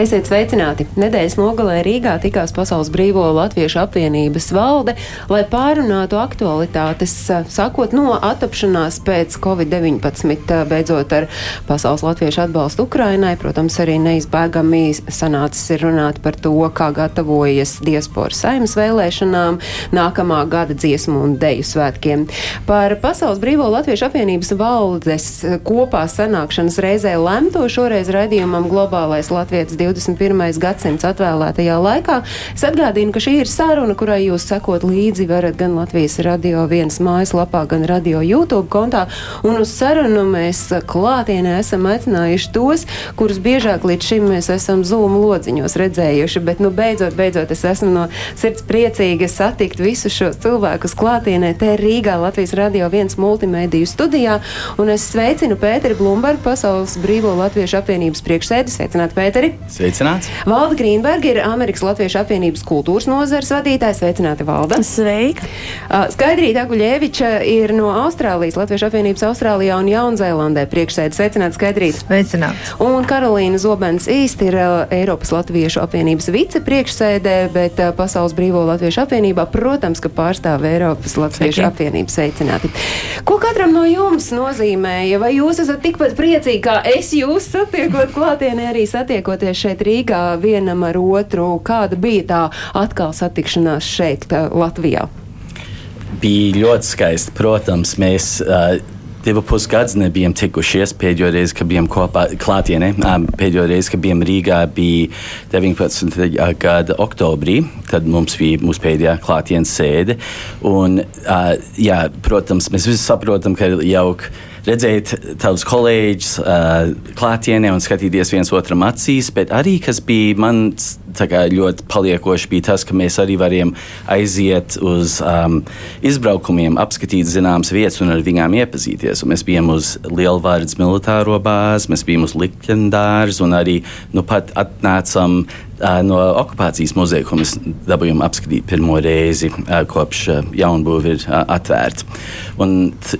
Esiet sveicināti! Nedēļas nogalē Rīgā tikās Pasaules Brīvo Latviešu apvienības valde, lai pārunātu aktualitātes, sakot no attapšanās pēc Covid-19, beidzot ar Pasaules Latviešu atbalstu Ukrainai. Protams, arī neizbēgami sanācis ir runāt par to, kā gatavojas diasporas saimas vēlēšanām, nākamā gada dziesmu un deju svētkiem. Par Pasaules Brīvo Latviešu apvienības valdes kopā sanākšanas reizē lemto šoreiz raidījumam Globālais Latvijas 21. gadsimts atvēlētajā laikā. Es atgādinu, ka šī ir saruna, kurai jūs sekot līdzi varat gan Latvijas radio vienas mājaslapā, gan radio YouTube kontā. Un uz sarunu mēs klātienē esam aicinājuši tos, kurus biežāk līdz šim mēs esam Zoom lodziņos redzējuši. Bet, nu, beidzot, beidzot, es esmu no sirds priecīga satikt visus šos cilvēkus klātienē te Rīgā Latvijas radio viens multimediju studijā. Un es sveicinu Pēteri Blumbergu, Pasaules Brīvo Latviešu apvienības priekšsēdi. Sveicināt, Pēteri! Sveicināts! Valda Grīnberga ir Amerikas Latviešu apvienības kultūras nozares vadītājs. Sveicināti, Valda! Sveika! Skaidrīta Aguļeviča ir no Austrālijas Latviešu apvienības Austrālijā un Jaunzēlandē priekšsēdē. Sveicināti, Skaidrīta! Sveicināts. Un Karolīna Zobens īsti ir Eiropas Latviešu apvienības vicepriekšsēdē, bet Pasaules Brīvo Latviešu apvienībā, protams, ka pārstāv Eiropas Latviešu Sveiki. apvienību. Sveicināti! Ko katram no jums nozīmēja? Vai jūs esat tikpat priecīgi, kā es jūs satiekot klātienē, arī satiekoties šeit Rīgā vienam ar otru? Kāda bija tā atkal satikšanās šeit, tā, Latvijā? Bija ļoti skaisti. Protams, mēs uh, divu pusgadus nebijām tikušies. Pēdējo reizi, kad bijām kopā klātienē, um, pēdējo reizi, kad bijām Rīgā, bija 19. gada oktobrī. Tad mums bija mūsu pēdējā klātienes sēde. Un, uh, jā, protams, mēs visi saprotam, ka ir jauki redzēt tavus kolēģus uh, klātienē un skatīties viens otram acīs, bet arī kas bija man kā, ļoti paliekoši, bija tas, ka mēs arī varējām aiziet uz um, izbraukumiem, apskatīt zināmas vietas un ar viņām iepazīties. Un mēs bijām uz Lielvārdas militāro bāzi, mēs bijām uz Likendārs un arī nu, pat atnācām uh, no okupācijas muzeja, ko mēs dabūjām apskatīt pirmo reizi uh, kopš uh, jaunbūve ir atvērta.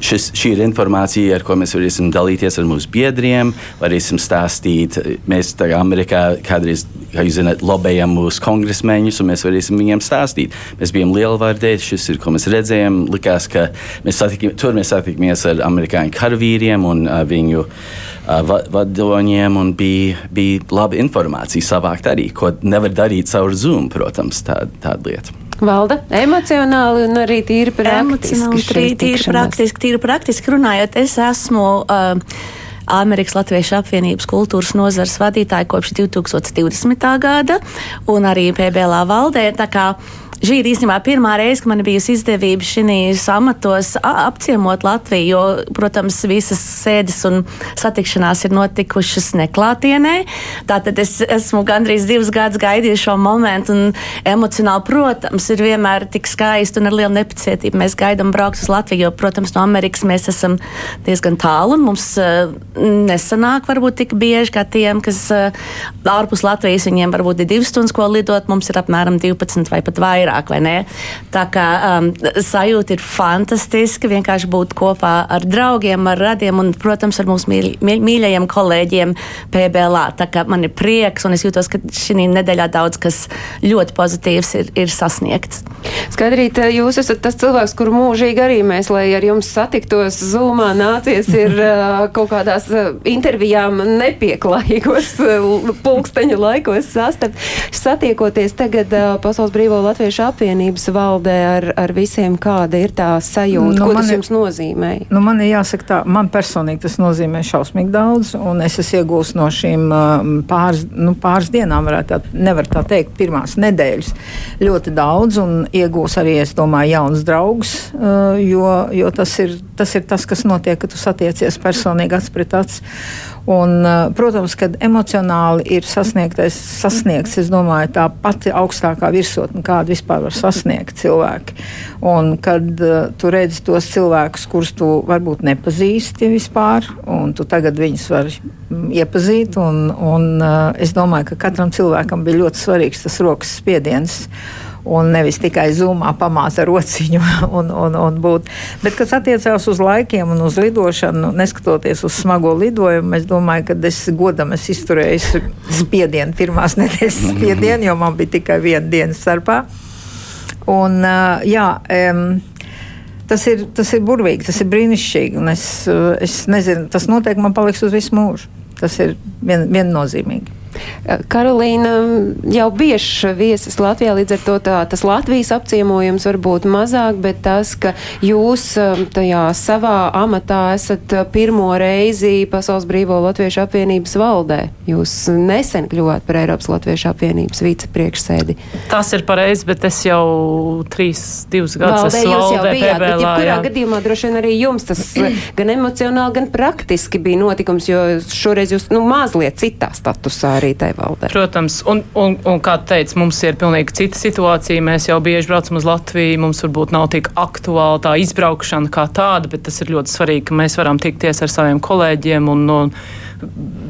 Šis, šī ir informācija, ar ko mēs varēsim dalīties ar mūsu biedriem, varēsim stāstīt. Mēs Amerikā kādreiz, kā jūs zināt, lobējam mūsu kongresmeņus, un mēs varēsim viņiem stāstīt. Mēs bijām Lielvārdē, šis ir, ko mēs redzējām. Likās, ka mēs satikām, tur mēs satikāmies ar amerikāņu karavīriem un uh, viņu uh, va vadoņiem, un bija, bija laba informācija savākt arī, ko nevar darīt caur Zoom, protams, tā, tāda lieta. Valda emocionāli un arī tīri praktiski. Emocionāli, tīri, tīri praktiski, tīri praktiski runājot, es esmu. Uh, Amerikas Latviešu apvienības kultūras nozares vadītāja kopš 2020. gada un arī PBLā valdē. Šī ir īstenībā pirmā reize, kad man bijusi izdevība šīs amatos apciemot Latviju, jo, protams, visas sēdes un satikšanās ir notikušas neklātienē. Tātad es esmu gandrīz divus gadus gaidījis šo momentu, un emocionāli, protams, ir vienmēr tik skaisti un ar lielu nepacietību. Mēs gaidām braukt uz Latviju, jo, protams, no Amerikas mēs esam diezgan tālu, un mums uh, nesanāk varbūt tik bieži kā tiem, kas uh, ārpus Latvijas, viņiem varbūt ir divas stundas, ko lidot, mums ir apmēram 12 vai pat vairāk, vai ne? Tā kā um, sajūta ir fantastiska, vienkārši būt kopā ar draugiem, ar radiem un, protams, ar mūsu mīļ, mīļ, mīļajiem kolēģiem PBLā. Tā kā man ir prieks, un es jūtos, ka šī nedēļā daudz kas ļoti pozitīvs ir, ir sasniegts. Skaidrīt, jūs esat tas cilvēks, kur mūžīgi arī mēs, lai ar jums satiktos zūmā, nācies ir uh, kaut kādās uh, intervijām nepieklājīgos pulksteņu laikos sastapt. Satiekoties tagad Pasaules Brīvo Latviešu apvienības valdē ar, ar visiem, kāda ir tā sajūta, Nu, ko tas ir- jums nozīmē? Nu, man ir jāsaka, tā, man personīgi tas nozīmē šausmīgi daudz, un es esmu iegūst no šīm um, pāris, nu, pāris dienām, varētu tā, nevar tā teikt, pirmās nedēļas ļoti daudz, un iegūs arī, es domāju, jauns draugs, uh, jo, jo tas, ir, tas ir tas, kas notiek, kad tu satiecies personīgi acs pret acs. Un, protams, kad emocionāli ir sasniegtais, sasniegts, es domāju, tā pati augstākā virsotne, kādu vispār var sasniegt cilvēki. Un kad uh, tu redzi tos cilvēkus, kurus tu varbūt nepazīsti vispār, un tu tagad viņus vari iepazīt, un, un uh, es domāju, ka katram cilvēkam bija ļoti svarīgs tas rokas spiediens un nevis tikai zumā pamāca rociņu un, un, un būt. Bet, kas attiecās uz laikiem un uz lidošanu, neskatoties uz smago lidojumu, es domāju, ka es godam es izturēju spiedienu, pirmās nedēļas spiedienu, jo man bija tikai viena diena starpā. Un, jā, um, tas ir, tas ir burvīgi, tas ir brīnišķīgi. Es, es nezinu, tas noteikti man paliks uz visu mūžu. Tas ir vien, viennozīmīgi. Karolīna jau bieži viesis Latvijā, līdz ar to tā, tas Latvijas apciemojums var būt mazāk, bet tas, ka jūs um, tajā savā amatā esat pirmo reizi Pasaules Brīvo Latviešu apvienības valdē. Jūs nesen kļuvāt par Eiropas Latviešu apvienības vicepriekšsēdi. Tas ir pareizi, bet es jau trīs, divus gadus valdē, esmu jūs jau valdē, bijāt, bet PBLā, jebkurā jā. gadījumā droši vien arī jums tas gan emocionāli, gan praktiski bija notikums, jo šoreiz jūs nu, mazliet citā statusā arī tai valdē. Protams, un, un, un kā teicu, mums ir pilnīgi cita situācija. Mēs jau bieži braucam uz Latviju. Mums varbūt nav tik aktuāla tā izbraukšana kā tāda, bet tas ir ļoti svarīgi, ka mēs varam tikties ar saviem kolēģiem un, un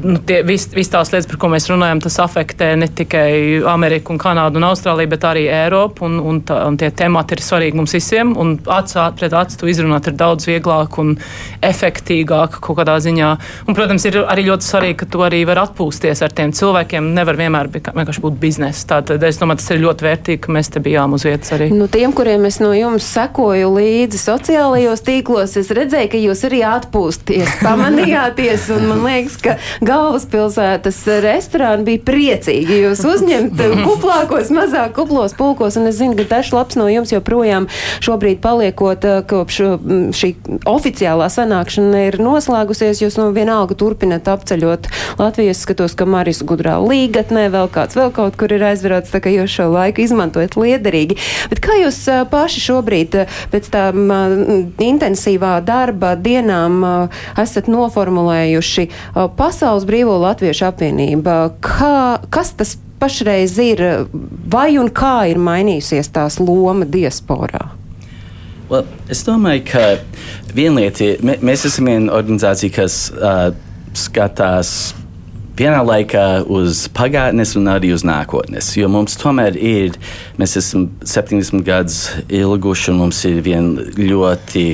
nu, visas vis tās lietas, par ko mēs runājam, tas afektē ne tikai Ameriku, un Kanādu un Austrāliju, bet arī Eiropu. Un, un, tā, un tie temati ir svarīgi mums visiem. Un atsāt pret acu to izrunāt ir daudz vieglāk un efektīgāk kaut kādā ziņā. Un, protams, ir arī ļoti svarīgi, ka tu arī vari atpūsties ar tiem cilvēkiem. Nevar vienmēr vienkārši būt biznesa. Tātad es domāju, tas ir ļoti vērtīgi, ka mēs te bijām uz vietas arī. Nu, tiem, kuriem es no jums sekoju līdzi sociālajos tīklos, es redzēju, ka jūs arī atpūsties, pamanījāties. Un man liekas, ka galvaspilsētas restorāni bija priecīgi jūs uzņemt kuplākos, mazāk kuplos pulkos. Un es zinu, ka dažs labs no jums joprojām šobrīd paliekot eh, kopš mm, šī oficiālā sanākšana ir noslēgusies. Jūs no vienalga turpināt apceļot Latvijas. Skatos, ka Maris Gudrā līgatnē vēl kāds vēl kaut kur ir aizverots, tā ka jūs šo laiku izmantojat liederīgi. Bet kā jūs eh, paši šobrīd eh, pēc tām intensīvā darba dienām esat noformulējuši Pasaules Brīvo Latviešu apvienība? Kā, kas tas pašreiz ir? Vai un kā ir mainījusies tās loma diasporā? Well, es domāju, ka viena lieta ir, mē- mēs esam viena organizācija, kas uh, skatās vienā laikā uz pagātnes un arī uz nākotnes. Jo mums tomēr ir, mēs esam 70 gadus ilguši un mums ir viena ļoti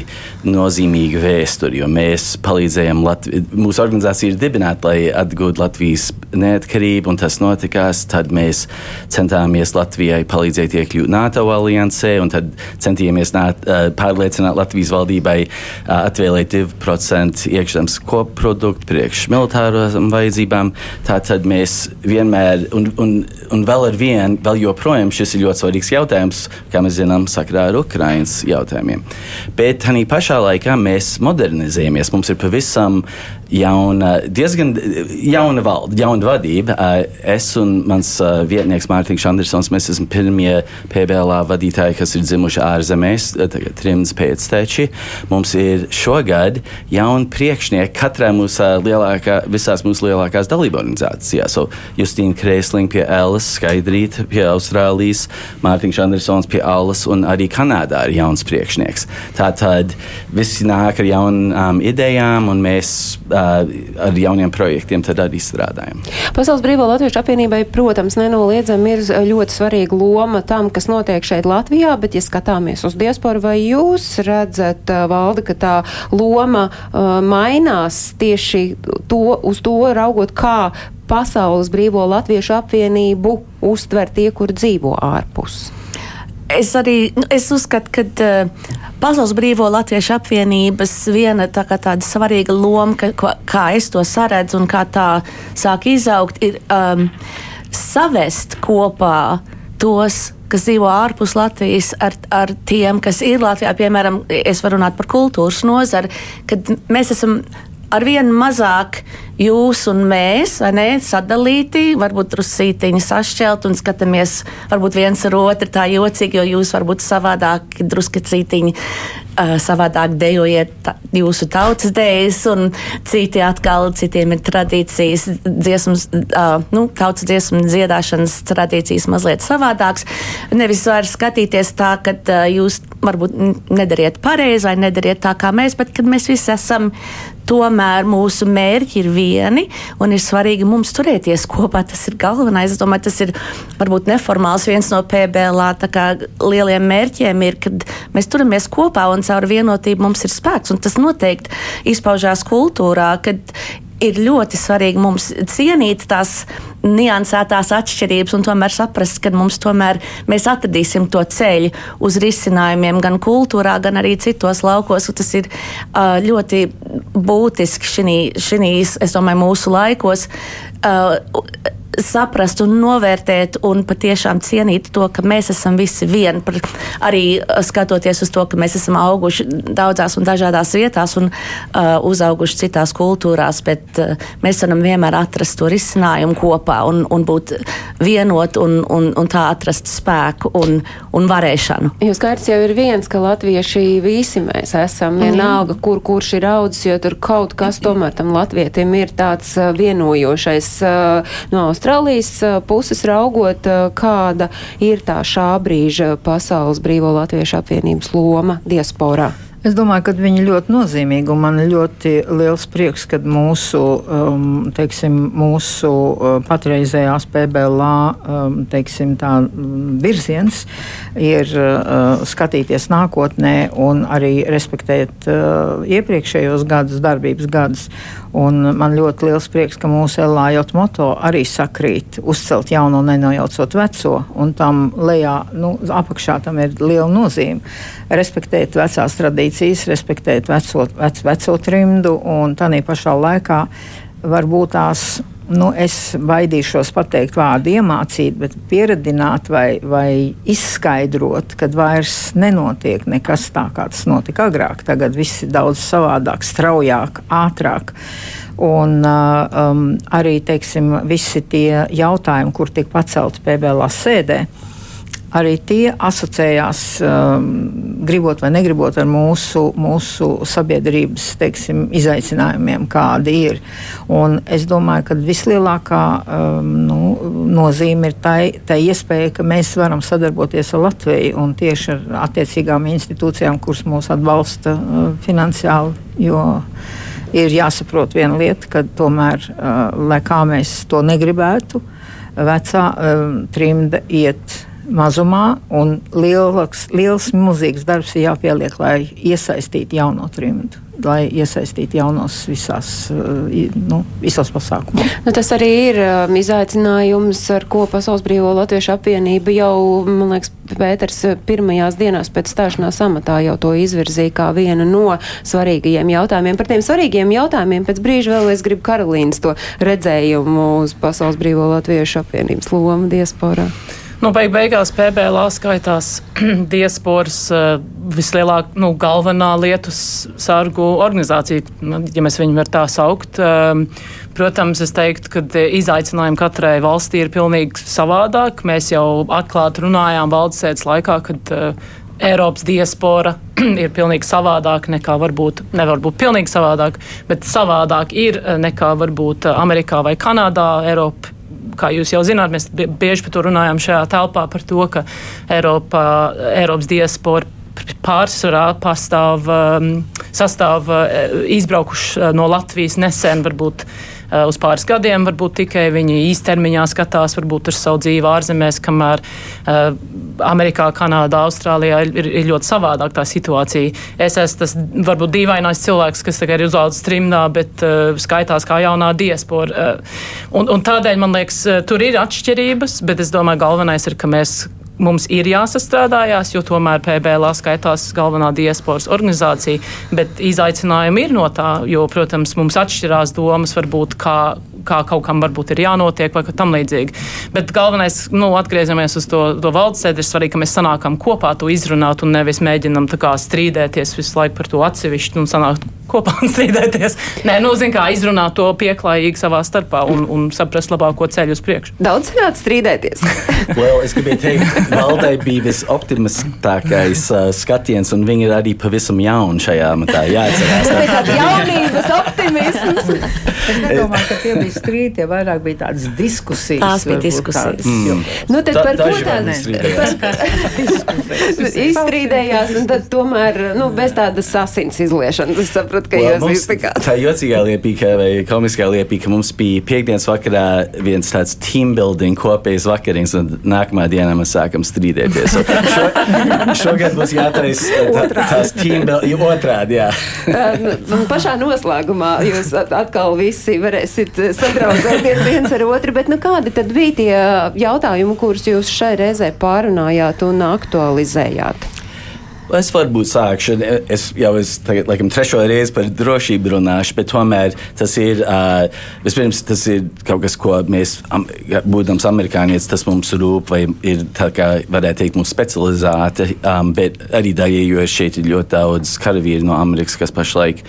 nozīmīga vēsture. Mēs palīdzējām, Latvi mūsu organizācija ir dibināta, lai atgūtu Latvijas neatkarību, un tas notikās. Tad mēs centāmies Latvijai palīdzēt iekļūt NATO aliansē, un tad centījāmies nāt, pārliecināt Latvijas valdībai atvēlēt 2% iekšzemes koproduktu priekš militārām vajadzībām. Tātad mēs vienmēr, un, un, un vēl ar vienu, vēl joprojām šis ir ļoti svarīgs jautājums, kā mēs zinām, sakrā ar Ukraiņas jautājumiem. Bet tā pašā laikā mēs modernizējamies. Mums ir pavisam jauna, diezgan jauna valde, jauna vadība. Es un mans vietnieks Mārtiņš Andersons, mēs esam pirmie PBLā vadītāji, kas ir dzimuši ārzemēs, tagad trimds pēcteči. Mums ir šogad jauni priekšnieki katrā mūsu lielākā, visās mūsu lielākās dalību organizācijās. So, Justīna Kreislinga pie Ellas, Skaidrīta pie Austrālijas, Mārtiņš Andersons pie Allas un arī Kanādā ir jauns priekšnieks. Tātad visi nāk ar jaunām idejām un mēs uh, ar jauniem projektiem arī strādājam. Pasaules Brīvā Latviešu apvienībai, protams, nenoliedzami ir ļoti svarīga loma tam, kas notiek šeit Latvijā, bet, ja skatāmies uz diasporu, vai jūs redzat, uh, Valde, ka tā loma uh, mainās tieši to, uz to raugot, kā Pasaules Brīvo Latviešu apvienību uztver tie, kur dzīvo ārpus? Es arī nu, es uzskatu, ka uh, Pasaules Brīvo Latviešu apvienības viena tā kā tāda svarīga loma, ka, ko, kā es to saredzu un kā tā sāk izaugt, ir um, savest kopā tos, kas dzīvo ārpus Latvijas, ar, ar tiem, kas ir Latvijā. Piemēram, es varu runāt par kultūras nozari, kad mēs esam arvien mazāk jūs un mēs, vai ne, sadalīti, varbūt drusītiņi sašķelt un skatāmies varbūt viens ar otru tā jocīgi, jo jūs varbūt savādāk, druskacītiņi uh, savādāk dejojiet ta, jūsu tautas dēļas, un citi atkal, citiem ir tradīcijas, dziesmas, uh, nu, tautas dziesmu dziedāšanas tradīcijas mazliet savādāks. Nevis vairs skatīties tā, ka uh, jūs varbūt nedariet pareizi vai nedariet tā kā mēs, bet kad mēs visi esam tomēr mūsu mērķi ir vieni un ir svarīgi mums turēties kopā. Tas ir galvenais. Es domāju, tas ir varbūt neformāls viens no PBLā lieliem mērķiem, ir, kad mēs turamies kopā un caur vienotību mums ir spēks. Un tas noteikti izpaužās kultūrā, kad ir ļoti svarīgi mums cienīt tās niansētās atšķirības un tomēr saprast, ka mums tomēr mēs atradīsim to ceļu uz risinājumiem gan kultūrā, gan arī citos laukos. Tas ir ļoti būtiski šīs, es domāju, mūsu laikos. Saprast un novērtēt un patiešām cienīt to, ka mēs esam visi vieni. Arī uh, skatoties uz to, ka mēs esam auguši daudzās un dažādās vietās un uh, uzauguši citās kultūrās, bet uh, mēs varam vienmēr atrast to risinājumu kopā un, un būt vienot un, un, un tā atrast spēku un, un varēšanu. Jo skaidrs jau ir viens, ka latvieši visi mēs esam mhm. vienalga, kur kurš ir audzis, jo tur kaut kas tomēr tam latvietim ir tāds uh, vienojošais uh, no Austrālijas. Austrālijas puses raugot, kāda ir tā šā brīža pasaules brīvo latviešu apvienības loma diasporā? Es domāju, ka viņi ļoti nozīmīgi un man ļoti liels prieks, ka mūsu, um, teiksim, mūsu uh, patreizējās PBLā um, teiksim, tā, um, virziens ir uh, skatīties nākotnē un arī respektēt uh, iepriekšējos gadus, darbības gadus. Un man ļoti liels prieks, ka mūsu LAJOT moto arī sakrīt, uzcelt jauno, nenojaucot veco, un tam lejā, nu, apakšā tam ir liela nozīme. Respektēt vecās tradīcijas, respektēt veco, vec, veco trimdu, un tā pašā laikā varbūt tās nu, es baidīšos pateikt vārdu iemācīt, bet pieredzināt vai, vai izskaidrot, ka vairs nenotiek nekas tā, kā tas notika agrāk. Tagad viss ir daudz savādāk, straujāk, ātrāk. Un uh, um, arī teiksim, visi tie jautājumi, kur tika pacelti PBL sēdē, uh, arī tie asociējās, um, gribot vai negribot, ar mūsu, mūsu sabiedrības teiksim, izaicinājumiem, kādi ir. Un es domāju, ka vislielākā um, nu, nozīme ir tai, tai iespēja, ka mēs varam sadarboties ar Latviju un tieši ar attiecīgām institūcijām, kuras mūs atbalsta uh, finansiāli. Jo, Ir jāsaprot viena lieta, ka tomēr, uh, lai kā mēs to negribētu, vecā um, trimda iet mazumā, un liels, liels mūzīgs darbs ir jāpieliek, lai iesaistītu jauno trimdu. Lai iesaistītu jaunos visās, eh, nu, visos pasākumos. Nu, tas arī ir um, izaicinājums, ar ko Pasaules Brīvo Latviešu apvienība jau, man liekas, Pēters pirmajās dienās pēc stāšanās amatā jau to izvirzīja kā vienu no svarīgajiem jautājumiem. Par tiem svarīgiem jautājumiem pēc brīža vēl es gribu Karolīnas to redzējumu uz Pasaules Brīvo Latviešu apvienības lomu diasporā. Nu, beig beigās PBLā skaitās diasporas uh, vislielākā, nu, galvenā lietu sargu organizācija, nu, ja mēs viņu var tā saukt. Um, protams, es teiktu, ka izaicinājumi katrai valstī ir pilnīgi savādāk. Mēs jau atklāti runājām valdes sēdes laikā, kad uh, Eiropas diaspora ir pilnīgi savādāk nekā varbūt, nevar būt pilnīgi savādāk, bet savādāk ir nekā varbūt Amerikā vai Kanādā. Eiropa kā jūs jau zināt, mēs bieži par to runājam šajā telpā, par to, ka Eiropa, Eiropas diaspora pārsvarā pastāv, um, sastāv uh, izbraukuši uh, no Latvijas nesen, varbūt uz pāris gadiem, varbūt tikai viņi īstermiņā skatās, varbūt ar savu dzīvi ārzemēs, kamēr uh, Amerikā, Kanādā, Austrālijā ir, ir ļoti savādāk tā situācija. Es esmu tas varbūt dīvainais cilvēks, kas tagad ir uzaugusi trimdā, bet uh, skaitās kā jaunā diaspora. Uh, un, un tādēļ man liekas, tur ir atšķirības, bet es domāju, galvenais ir, ka mēs mums ir jāsastrādājās, jo tomēr PBL skaitās galvenā diasporas organizācija, bet izaicinājumi ir no tā, jo, protams, mums atšķirās domas varbūt, kā, kā kaut kam varbūt ir jānotiek vai tam līdzīgi. Bet galvenais, nu, atgriežamies uz to, to valdes sēdi, ir svarīgi, ka mēs sanākam kopā to izrunāt un nevis mēģinam tā kā strīdēties visu laiku par to atsevišķi un sanākt kopā un strīdēties. Nē, nu, zin kā izrunāt to pieklājīgi savā starpā un, un saprast labāko ceļu uz priekšu. Daudz sanāca strīdēties. well, es gribēju teikt, valdei bija visoptimistākais uh, skatiens, un viņi ir arī pavisam jauni šajā matā. Jāatcerās. Tas ir tāds jaunības optimisms. Es nedomāju, ka tie bija strīdi, tie vairāk bija tādas diskusijas. Tās bija diskusijas. tādas, jo- Nu, tad Da- par ko tādas nestrīdējās. izstrīdējās, un tad tomēr nu, bez tādas asins izliešanas. Es sapratu, ka Well, jūs mums- iztikāt. Tā jocīgā liepīga vai komiskā liepīga, ka mums bija piekdienas vakarā viens tāds team building kopējs vakariņas, un nākamā dienā mēs sākam strīdēties. So, šo, šogad būs jātaisa tā, tās team building otrādi, jā. Uh, nu, Pašā noslēgumā jūs at- atkal visi varēsiet sadraudzēties viens ar otru, bet nu, kādi tad bija tie jautājumi, kurus jūs šai reizē pārunājāt un aktualizējāt? Es varbūt sākšu. Es jau esmu tagad, laikam, trešo reizi par drošību runāšu, bet tomēr tas ir, uh, vispirms, tas ir kaut kas, ko mēs, am, būdams amerikānietis, tas mums rūp, vai ir tā kā, varētu teikt, mūsu specializēta, um, bet arī daļai, jo šeit ir ļoti daudz karavīru no Amerikas, kas pašlaik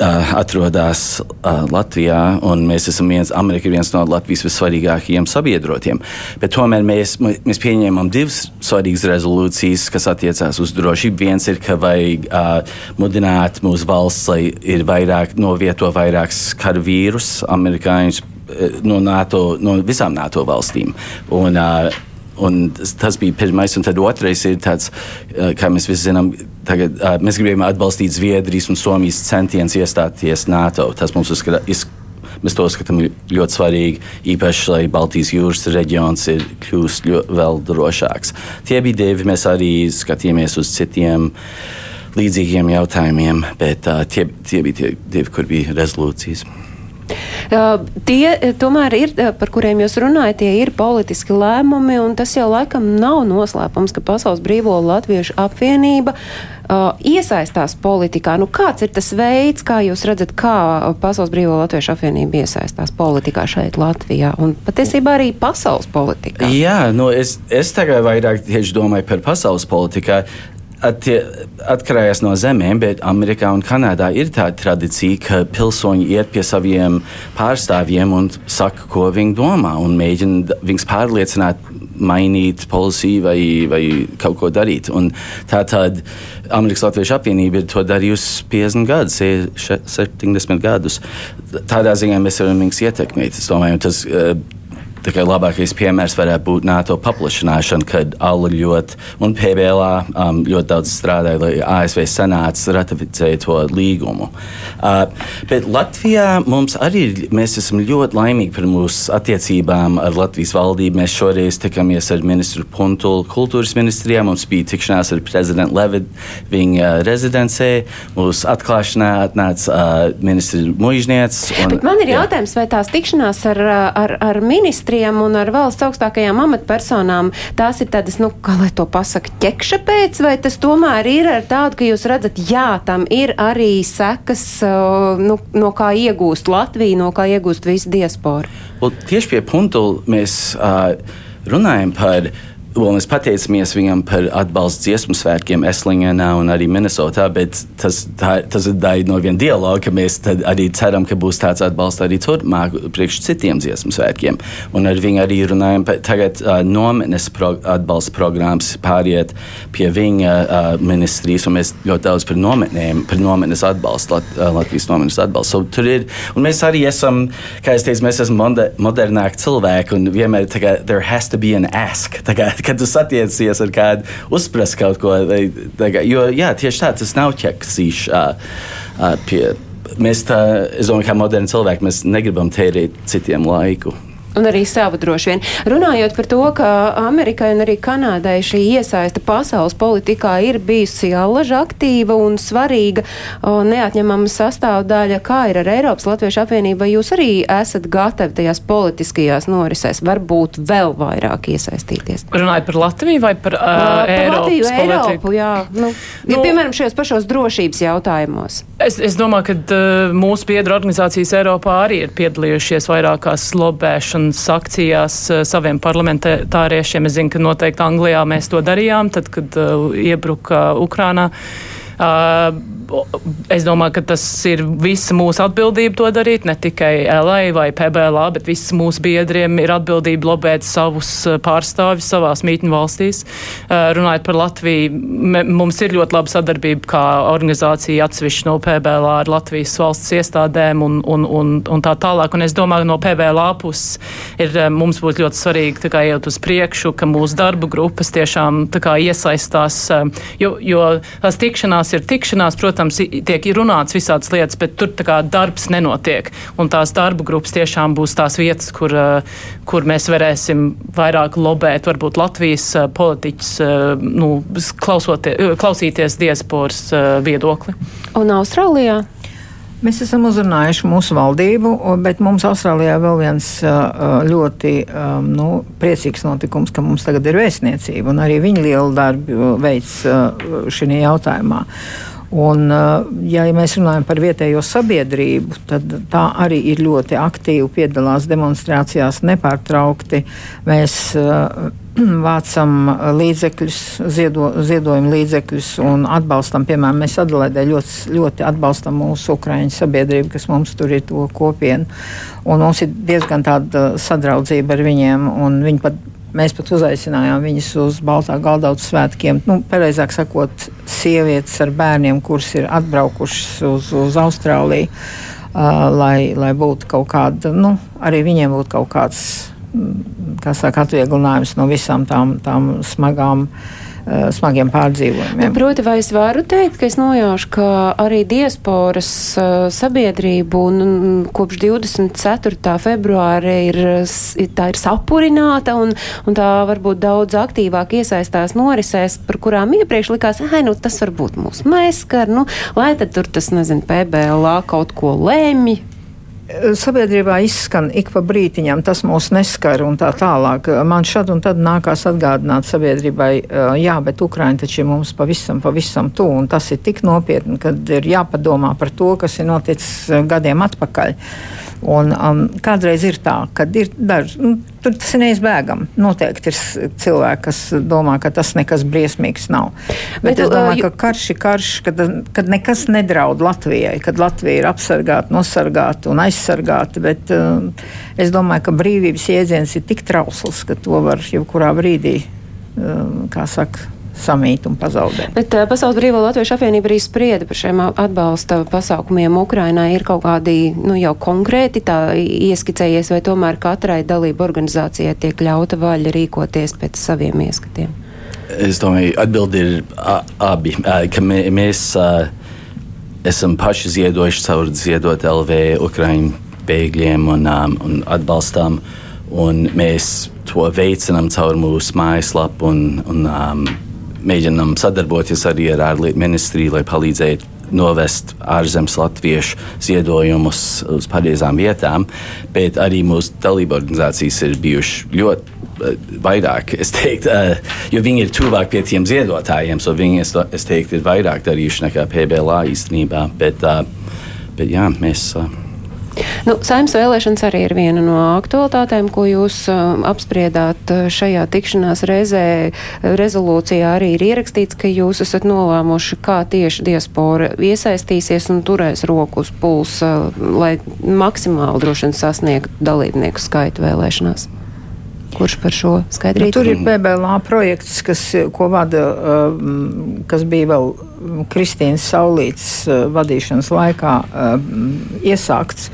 uh, atrodas uh, Latvijā, un mēs esam viens, Amerika ir viens no Latvijas vissvarīgākajiem sabiedrotiem. Bet tomēr mēs, mēs pieņēmām divas svarīgas rezolūcijas, kas attiecās uz drošību. Viens ir, ka vajag uh, mudināt mūsu valsts, lai ir vairāk, novieto vairākus karavīrus, amerikāņus uh, no, NATO, no visām NATO valstīm. Un, uh, Un tas, bija pirmais, un tad otrais ir tāds, uh, kā mēs visi zinām, tagad, uh, mēs gribējām atbalstīt Zviedrijas un Somijas centienus iestāties NATO. Tas mums uzskata, mēs to uzskatām ļoti svarīgi, īpaši, lai Baltijas jūras reģions ir kļūst vēl drošāks. Tie bija divi, mēs arī skatījāmies uz citiem līdzīgiem jautājumiem, bet uh, tie, tie bija tie divi, kur bija rezolūcijas. Tie tomēr ir, par kuriem jūs runājat, tie ir politiski lēmumi, un tas jau laikam nav noslēpums, ka Pasaules Brīvo Latviešu apvienība iesaistās politikā. Nu, kāds ir tas veids, kā jūs redzat, kā Pasaules Brīvo Latviešu apvienība iesaistās politikā šeit Latvijā un patiesībā arī pasaules politikā? Jā, nu es, es tagad vairāk tieši domāju par pasaules politikā. Attie, atkarīgs no zemēm, bet Amerikā un Kanādā ir tāda tradīcija, ka pilsoņi iet pie saviem pārstāvjiem un saka, ko viņi domā, un mēģina viņus pārliecināt, mainīt policiju vai, vai kaut ko darīt. Un tā tad Amerikas Latviešu apvienība ir to darījusi 50 gadus, 70 gadus. Tādā ziņā mēs varam viņus ietekmēt. Es domāju, tas, uh, Kā labākais piemērs varētu būt NATO paplašināšana, kad ALA ļoti un PBLA um, ļoti daudz strādāja, lai ASV senāts ratificētu to līgumu. Uh, bet Latvijā mums arī mēs esam ļoti laimīgi par mūsu attiecībām ar Latvijas valdību. Mēs šoreiz tikāmies ar ministru Puntulu kultūras ministrijā, mums bija tikšanās ar prezidentu Levidu viņa rezidencē, mūsu atklāšanā atnāca uh, ministra muižniec. Bet man ir jautājums, vai tās tikšanās ar, ar, ar ministriem un ar valsts augstākajām amatpersonām, tās ir tādas, nu, kā lai to pasaka, ķekša pēc, vai tas tomēr ir ar tādu, ka jūs redzat, jā, tam ir arī sekas, uh, nu, no kā iegūst Latvija, no kā iegūst visa diaspora? Well, tieši pie punktu mēs uh, runājam par. Well, mēs pateicamies viņam par atbalstu dziesmu svētkiem Eslingenā un arī Minnesotā, bet tas, tā, tas ir daļa no viena dialoga, ka mēs arī ceram, ka būs tāds atbalsts arī turpmāk priekš citiem dziesmu svētkiem. Un ar viņu arī runājam par tagad uh, nometnes pro, atbalsta programmas pāriet pie viņa uh, ministrijas, un mēs ļoti daudz par nometnēm, par nometnes atbalstu, Lat, uh, Latvijas nometnes atbalstu. So, tur ir, un mēs arī esam, kā es teicu, mēs esam moder, modernāki cilvēki, un vienmēr tā kā there has to be an ask. Tā kā, kad tu satiecies ar kādu, uzprast kaut ko. Jo, jā, tieši tā, tas nav ķeksīšs. Mēs tā, es domāju, kā moderni cilvēki, mēs negribam tērēt citiem laiku. Un arī savu droši vien. Runājot par to, ka Amerikai un arī Kanādai šī iesaista pasaules politikā ir bijusi allaža aktīva un svarīga, neatņemama sastāvdaļa, kā ir ar Eiropas Latviešu apvienību, vai jūs arī esat gatavi tajās politiskajās norisēs varbūt vēl vairāk iesaistīties? Runājot par Latviju vai par, uh, par Eiropas Latviju, politiku? Eiropu, jā. Nu, ja, Nu, piemēram, šajos pašos drošības jautājumos. Es, es domāju, ka uh, mūsu biedru organizācijas Eiropā arī ir piedalījušies vairākās lobēšanas atbalstīšanas akcijās saviem parlamentāriešiem. Es zinu, ka noteikti Anglijā mēs to darījām, tad, kad iebruka Ukrainā. Es domāju, ka tas ir visa mūsu atbildība to darīt, ne tikai LA vai PBLA, bet visas mūsu biedriem ir atbildība lobēt savus pārstāvjus savās mītņu valstīs. Runājot par Latviju, mums ir ļoti laba sadarbība kā organizācija atsevišķi no PBLA ar Latvijas valsts iestādēm un, un, un, un tā tālāk. Un es domāju, no PBLA puses ir mums būtu ļoti svarīgi kā, iet uz priekšu, ka mūsu darba grupas tiešām kā, iesaistās, jo, jo tās tikšanās ir tikšanās, protams, tiek runāts visādas lietas, bet tur kā, darbs nenotiek. Un tās darba grupas tiešām būs tās vietas, kur, eh, kur mēs varēsim vairāk lobēt, varbūt Latvijas eh, politiķus, eh, nu, klausīties diasporas viedokli. Un Austrālijā? Mēs esam uzrunājuši mūsu valdību, bet mums Austrālijā vēl viens ļoti nu, priecīgs notikums, ka mums tagad ir vēstniecība, un arī viņi lielu darbu veids šajā jautājumā. Un, ja mēs runājam par vietējo sabiedrību, tad tā arī ir ļoti aktīvi piedalās demonstrācijās nepārtraukti. Mēs vācam līdzekļus, ziedo, ziedojam līdzekļus un atbalstam, piemēram, mēs Adelaidē ļoti, ļoti atbalstam mūsu ukraiņu sabiedrību, kas mums tur ir to kopienu. Un mums ir diezgan tāda sadraudzība ar viņiem, un viņi pat Mēs pat uzaicinājām viņus uz Baltā galdautu svētkiem. Nu, pareizāk sakot, sievietes ar bērniem, kuras ir atbraukušas uz, uz Austrāliju, uh, lai, lai būtu kaut kāda, nu, arī viņiem būtu kaut kāds, kā saka, atvieglojums no visām tām, tām smagām Eh, smagiem pārdzīvojumiem. Nu, proti, vai es varu teikt, ka es nojaušu, ka arī diasporas uh, sabiedrība un, kopš 24. februāra ir, tā ir sapurināta un, un tā varbūt daudz aktīvāk iesaistās norisēs, par kurām iepriekš likās, ah, nu tas varbūt mūs meskar, nu, lai tad tur tas, nezinu, PBLA kaut ko lēmj, sabiedrībā izskan ik pa brītiņam, tas mūs neskar un tā tālāk. Man šad un tad nākās atgādināt sabiedrībai, jā, bet Ukraina taču ir mums pavisam, pavisam tuvu, un tas ir tik nopietni, kad ir jāpadomā par to, kas ir noticis gadiem atpakaļ. Un, um, kādreiz ir tā, ka ir daži, nu, tur tas ir neizbēgami. Noteikti ir cilvēki, kas domā, ka tas nekas briesmīgs nav. Bet, Bet es domāju, ka karš ir karš, kad, kad nekas nedraud Latvijai, kad Latvija ir apsargāta, nosargāta un aizsargāta. Bet um, es domāju, ka brīvības jēdziens ir tik trausls, ka to var jebkurā brīdī, um, kā saka, samīt un pazaudēt. Bet uh, Pasaules Brīvā Latviešu apvienība arī sprieda par šiem atbalsta pasākumiem Ukrainā. Ir kaut kādi nu, jau konkrēti tā ieskicējies, vai tomēr katrai dalību organizācijai tiek ļauta vaļa rīkoties pēc saviem ieskatiem? Es domāju, atbildi ir abi, ka mē, mēs uh, esam paši ziedojuši caur ziedot LV Ukraiņu bēgļiem un, um, un atbalstām. Un mēs to veicinām caur mūsu mājaslapu un, un um, mēģinām sadarboties arī ar ārlietu ministriju, lai palīdzētu novest ārzemes latviešu ziedojumus uz pareizām vietām, bet arī mūsu dalību organizācijas ir bijušas ļoti uh, vairāk, teiktu, uh, jo viņi ir tuvāk pie tiem ziedotājiem, so viņi, es, teiktu, ir vairāk darījuši nekā PBLā īstenībā, bet, uh, bet jā, mēs. Uh, Nu, Saimnes vēlēšanas arī ir viena no aktualitātēm, ko jūs uh, apspriedāt uh, šajā tikšanās reizē. Rezolūcijā arī ir ierakstīts, ka jūs esat nolēmuši, kā tieši diaspora iesaistīsies un turēs roku uz pulsa, uh, lai maksimāli droši vien sasniegtu dalībnieku skaitu vēlēšanās. Kurš par šo skaidrību? Nu, tur ir PBLA projekts, kas, ko vada, um, kas bija vēl Kristīnas Saulītes uh, vadīšanas laikā iesākts.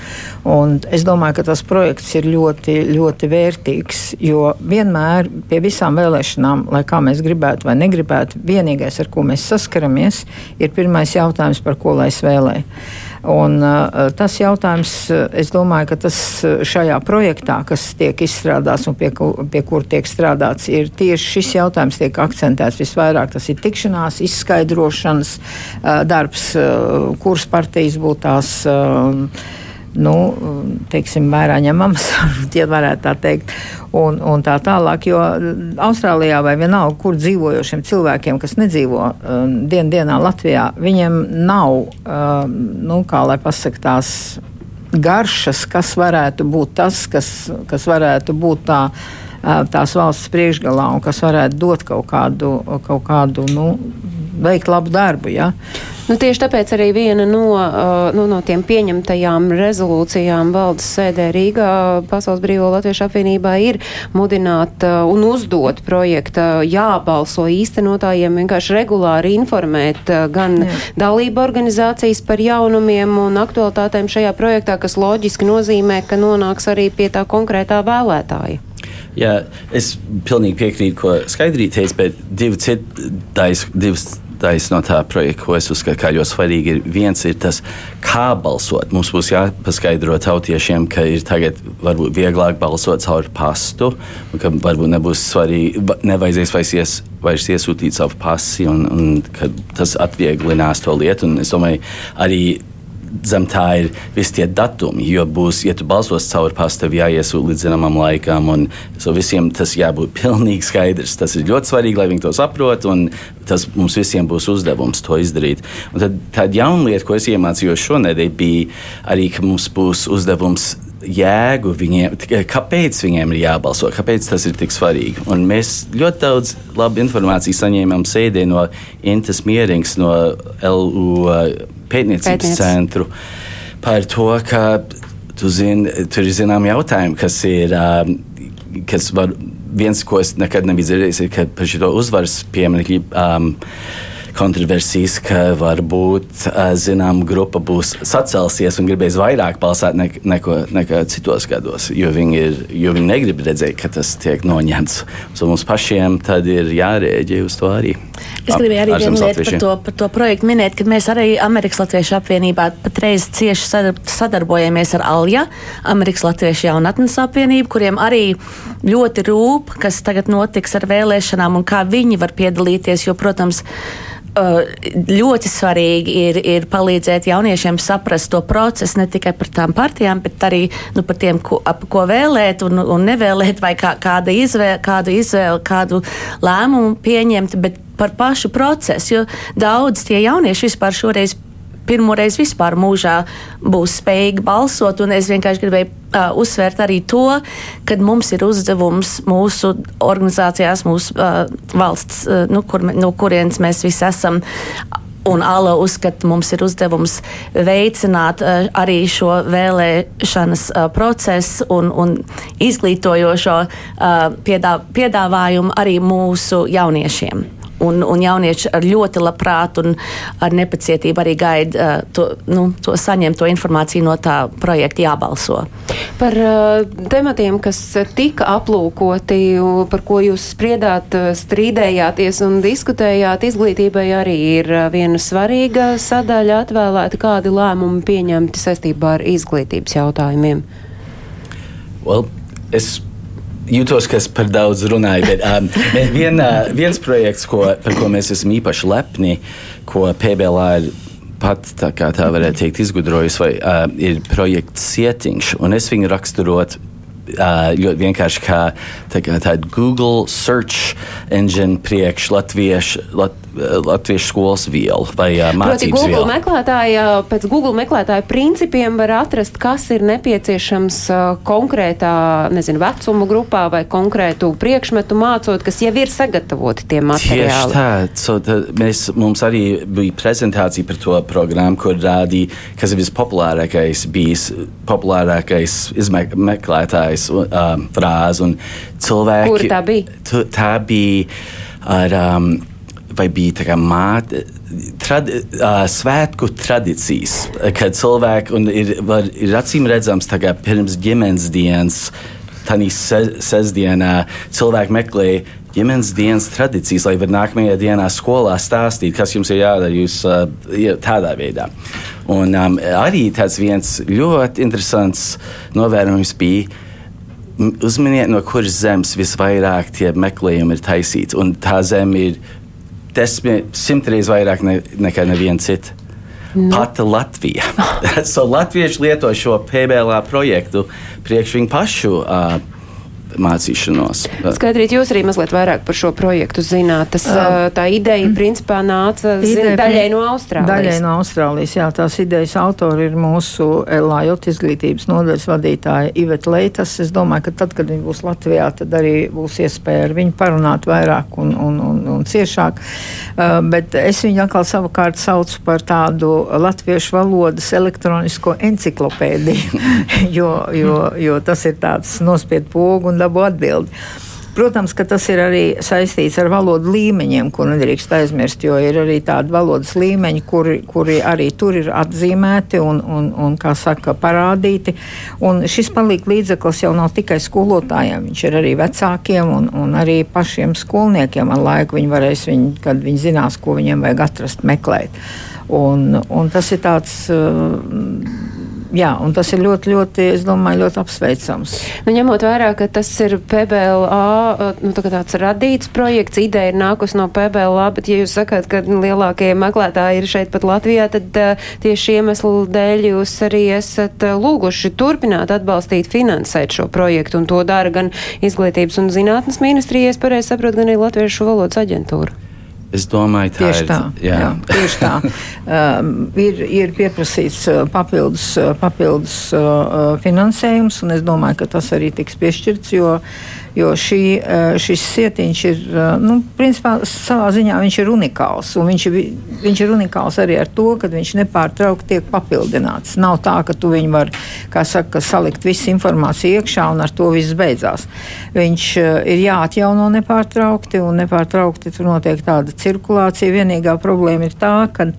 Un es domāju, ka tas projekts ir ļoti, ļoti vērtīgs, jo vienmēr pie visām vēlēšanām, lai kā mēs gribētu vai negribētu, vienīgais, ar ko mēs saskaramies, ir pirmais jautājums, par ko lai es vēlēju. Un, uh, tas jautājums, uh, es domāju, ka tas uh, šajā projektā, kas tiek izstrādāts un pie, pie kur tiek strādāts, ir tieši šis jautājums, tiek akcentēts visvairāk. Tas ir tikšanās, izskaidrošanas darbs, kuras partijas būtu tās. Nu, teiksim, vērā ņemamas, ja varētu tā teikt, un, un tā tālāk. Jo Austrālijā vai vienalga, kur dzīvojošiem cilvēkiem, kas nedzīvo um, dien dienā Latvijā, viņiem nav, um, nu, kā lai pasakā, tās garšas, kas varētu būt tas, kas, kas varētu būt tā, tās valsts priekšgalā un kas varētu dot kaut kādu, kaut kādu nu, veikt labu darbu. Ja? Nu, tieši tāpēc arī viena no, uh, nu, no tiem pieņemtajām rezolūcijām valdes sēdē Rīgā Pasaules Brīvo Latviešu apvienībā ir mudināt uh, un uzdot projekta jābalso īstenotājiem vienkārši regulāri informēt uh, gan Jā. dalību organizācijas par jaunumiem un aktualitātēm šajā projektā, kas loģiski nozīmē, ka nonāks arī pie tā konkrētā vēlētāja. Jā, es pilnīgi piekrītu, ko Skaidrīt teica, bet divi citi, daļas no tā projekta, ko es uzskatu kā ļoti svarīgi, ir viens ir tas, kā balsot. Mums būs jāpaskaidro tautiešiem, ka ir tagad varbūt vieglāk balsot caur pastu, ka varbūt nebūs svarīgi, nevajadzēs vairs, ies, vairs iesūtīt savu pasi, un, un tas atvieglinās to lietu. Un es domāju, arī zem tā ir visi tie datumi. Jo būs, ja tu balsos caur pastu, tev jāiesūta līdz zināmam laikam, un so visiem tas jābūt pilnīgi skaidrs. Tas ir ļoti svarīgi, lai viņi to saprotu, un tas mums visiem būs uzdevums to izdarīt. Un tad tāda jauna lieta, ko es iemācījos šonadēļ, bija arī, ka mums būs uzdevums jēgu viņiem, kāpēc viņiem ir jābalso, kāpēc tas ir tik svarīgi. Un mēs ļoti daudz labu informāciju saņēmām sēdē no Intas Mierings, no LU pētniecības Pētniec. centru par to, ka zini, tur ir zināmi jautājumi, kas ir. Um, kas var, viens, ko es nekad nebiju dzirdējis, ir, ka par šo uzvaras pieminiektu um, kontroversijas, ka varbūt zināma grupa būs sacelsies un gribēs vairāk balsot ne, neko, nekā citos gados, jo viņi, ir, jo viņi negrib redzēt, ka tas tiek noņemts. So mums pašiem tad ir jārēģē uz to arī. Es gribēju arī vienu lietu par to, par to projektu minēt, ka mēs arī Amerikas Latviešu apvienībā patreiz cieši sadarbojamies ar ALJA, Amerikas Latviešu jaunatnes apvienību, kuriem arī ļoti rūp, kas tagad notiks ar vēlēšanām un kā viņi var piedalīties, jo, protams, ļoti svarīgi ir, ir palīdzēt jauniešiem saprast to procesu ne tikai par tām partijām, bet arī nu, par tiem, ko, ap, ko vēlēt un, un nevēlēt, vai kā, kāda izvēle, kādu izvēli, kādu lēmumu pieņemt, par pašu procesu. Jo daudz tie jaunieši vispār šoreiz pirmoreiz vispār mūžā būs spējīgi balsot. Es vienkārši gribēju uh, uzsvērt arī to, ka mums ir uzdevums mūsu organizācijās, mūsu uh, valsts, uh, nu, kur, no kurienes mēs visi esam. Un ALA uzskata, mums ir uzdevums veicināt uh, arī šo vēlēšanas uh, procesu un, un izglītojošo uh, piedā, piedāvājumu arī mūsu jauniešiem un, un jaunieši ar ļoti labprāt un ar nepacietību arī gaida uh, to, nu, to saņemt to informāciju no tā projekta jābalso. Par uh, tematiem, kas tika aplūkoti, par ko jūs spriedāt, uh, strīdējāties un diskutējāt, izglītībai arī ir uh, viena svarīga sadaļa atvēlēta, kādi lēmumi pieņemti saistībā ar izglītības jautājumiem. Well, es jūtos, ka es par daudz runāju, bet um, vien, uh, viens projekts, ko, par ko mēs esam īpaši lepni, ko PBLā ir pat tā, tā varētu teikt, izgudrojis, vai, uh, ir projekts Sietiņš. Es viņu raksturot uh, ļoti vienkārši kā, tā kā tāda Google search engine priekš latviešu, lat, latviešu skolas vielu vai Proti, Google vielu. Meklētāja, pēc Google meklētāja principiem var atrast, kas ir nepieciešams konkrētā, nezinu, vecuma grupā vai konkrētu priekšmetu mācot, kas jau ir sagatavoti tie materiāli. Tieši tā. So, tā mēs, mums arī bija prezentācija par to programmu, kur rādīja, kas ir vispopulārākais bijis, populārākais izmeklētājs um, frāzi un cilvēki. Kur tā bija? Tu, tā bija ar. Um, vai bija tā māte, tradi, uh, svētku tradīcijas, kad cilvēki ir, var, ir acīm redzams, pirms ģimenes dienas, tādā se, sestdienā, cilvēki meklē ģimenes dienas tradīcijas, lai var nākamajā dienā skolā stāstīt, kas jums ir jādara jūs, uh, tādā veidā. Un um, arī tāds viens ļoti interesants novērojums bija uzminiet, no kuras zemes visvairāk tie meklējumi ir taisīti. Un tā zeme ir desmit, simtreiz vairāk ne, nekā neviena cita. Nu. Pati Latvija. so Latvieši lieto šo PBLā projektu priekš viņu pašu uh, mācīšanos. Skaidrīt, jūs arī mazliet vairāk par šo projektu zināt. Tas, uh, tā ideja principā nāca Ideja zin, daļai no Austrālijas. Daļai no Austrālijas, jā, tās idejas autori ir mūsu LAJOT izglītības nodaļas vadītāja Iveta Leitas. Es domāju, ka tad, kad viņi būs Latvijā, tad arī būs iespēja ar viņu parunāt vairāk un, un, un, un ciešāk. Uh, bet es viņu atkal savukārt saucu par tādu latviešu valodas elektronisko enciklopēdiju, jo, jo, jo tas ir tāds nospied pogu un dabu atbildi. Protams, ka tas ir arī saistīts ar valodu līmeņiem, ko nedrīkst aizmirst, jo ir arī tādi valodas līmeņi, kuri, kuri arī tur ir atzīmēti un, un, un kā saka, parādīti. Un šis palīdz līdzeklis jau nav tikai skolotājiem, viņš ir arī vecākiem un, un arī pašiem skolniekiem. Ar laiku viņi varēs, viņi, kad viņi zinās, ko viņiem vajag atrast, meklēt. Un, un tas ir tāds. Uh, jā, un tas ir ļoti, ļoti, es domāju, ļoti apsveicams. Nu, ņemot vērā, ka tas ir PBLA, nu, tā tāds radīts projekts, ideja ir nākus no PBLA, bet ja jūs sakāt, ka lielākie meklētāji ir šeit pat Latvijā, tad uh, tieši iemeslu dēļ jūs arī esat uh, lūguši turpināt atbalstīt, finansēt šo projektu, un to dara gan Izglītības un zinātnes ministrija, es pareizi saprotu, gan arī Latviešu valodas aģentūra. Es domāju, tā tieši ir. Tā, Jā. jā, tieši tā. Um, ir, ir pieprasīts uh, papildus, uh, papildus uh, finansējums, un es domāju, ka tas arī tiks piešķirts, jo, jo šī, uh, šis sietiņš ir, uh, nu, principā, savā ziņā viņš ir unikāls. Viņš, ir- viņš ir unikāls arī ar to, ka viņš nepārtraukti tiek papildināts. Nav tā, ka tu viņu var, kā saka, salikt visu informāciju iekšā un ar to viss beidzās. Viņš uh, ir jāatjauno nepārtraukti, un nepārtraukti tur notiek tāda cirkulācija. Vienīgā problēma ir tā, ka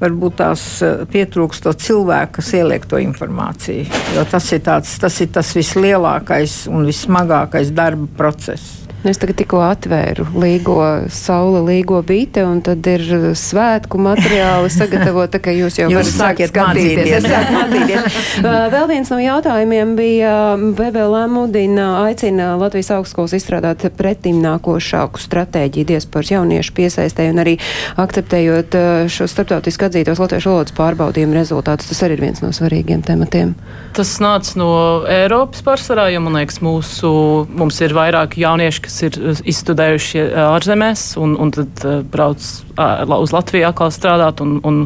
varbūt tās eh, pietrūkst to cilvēku, kas ieliek to informāciju. Jo tas ir, tāds, tas, ir tas vislielākais un vissmagākais darba process. Nu, Es tagad tikko atvēru līgo saule, līgo bīte, un tad ir uh, svētku materiāli sagatavoti, ka jūs jau Jūs varat sākt skatīties. mācīties. Uh, Vēl viens no jautājumiem bija um, VBLM mudina aicina Latvijas augstskolas izstrādāt pretim nākošāku stratēģiju diasporas jauniešu piesaistē un arī akceptējot uh, šo starptautiski atzītos latviešu valodas pārbaudījumu rezultātus. Tas arī ir viens no svarīgiem tematiem. Tas nāca no Eiropas pārsvarā, jo man liekas, mūsu, mums ir vairāk jaunieši, kas ir uh, izstudējuši uh, ārzemēs un, un tad uh, brauc uz Latviju atkal strādāt un, un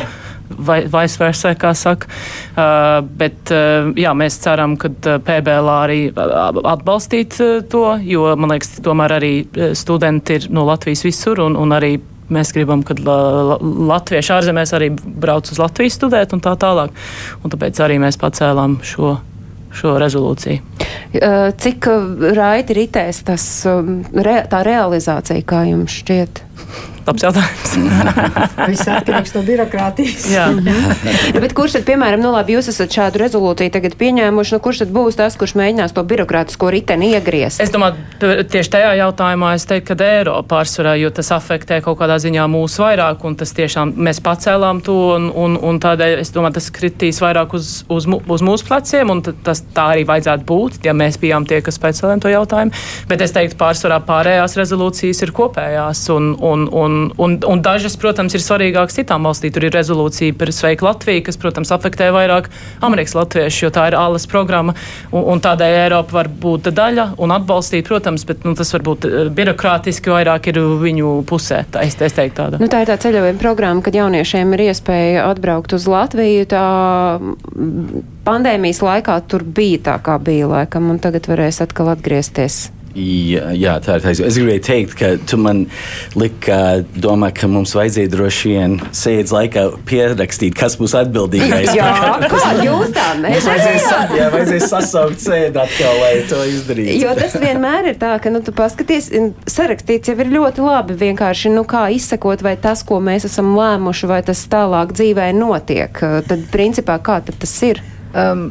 vai, vice versa, kā saka. Uh, bet uh, jā, mēs ceram, ka PBLā arī atbalstīt uh, to, jo man liekas, tomēr arī studenti ir no Latvijas visur un, un arī mēs gribam, ka la, la, latvieši ārzemēs arī brauc uz Latviju studēt un tā tālāk. Un tāpēc arī mēs pacēlām šo, šo rezolūciju. Cik raiti ritēs tas, um, re, tā realizācija, kā jums šķiet? Labs jautājums. Viss atkarīgs no birokrātijas. Jā. Ja, bet kurš tad, piemēram, nu labi, jūs esat šādu rezolūciju tagad pieņēmuši, nu kurš tad būs tas, kurš mēģinās to birokrātisko riteni iegriezt? Es domāju, tieši tajā jautājumā es teiktu, ka Eiropa pārsvarā, jo tas afektē kaut kādā ziņā mūs vairāk, un tas tiešām mēs pacēlām to, un, un, un tādēļ es domāju, tas kritīs vairāk uz, uz, uz mūsu pleciem, un tad tas tā arī vajadzētu būt, ja mēs bijām tie, kas pēcēlēm to jautājumu. Bet es teiktu, pārsvarā pārējās rezolūcijas ir kopējās, un, un, un, un, un dažas, protams, ir svarīgākas citām valstīm. Tur ir rezolūcija par Sveiku Latviju, kas, protams, afektē vairāk Amerikas latviešus, jo tā ir ALS programma, un, un tādēļ Eiropa var būt daļa un atbalstīt, protams, bet nu, tas varbūt eh, birokrātiski vairāk ir viņu pusē. Tā es, es teiktu tāda. Nu, tā ir tā ceļojuma programma, kad jauniešiem ir iespēja atbraukt uz Latviju. Tā pandēmijas laikā tur bija tā, kā bija laikam, un tagad varēs atkal atgriezties. Jā, jā, tā ir taisnība. Es gribēju teikt, ka tu man liki domāt, ka mums vajadzēja droši vien sēdes laikā pierakstīt, kas būs atbildīgais. Jā, kā jūs tā nedarījāt? jā, vajadzēja sasaukt sēdi atkal, lai to izdarītu. Jo tas vienmēr ir tā, ka, nu, tu paskaties, sarakstīts jau ir ļoti labi. Vienkārši, nu, kā izsekot, vai tas, ko mēs esam lēmuši, vai tas tālāk dzīvē notiek. Tad, principā, kā tad tas ir? Um,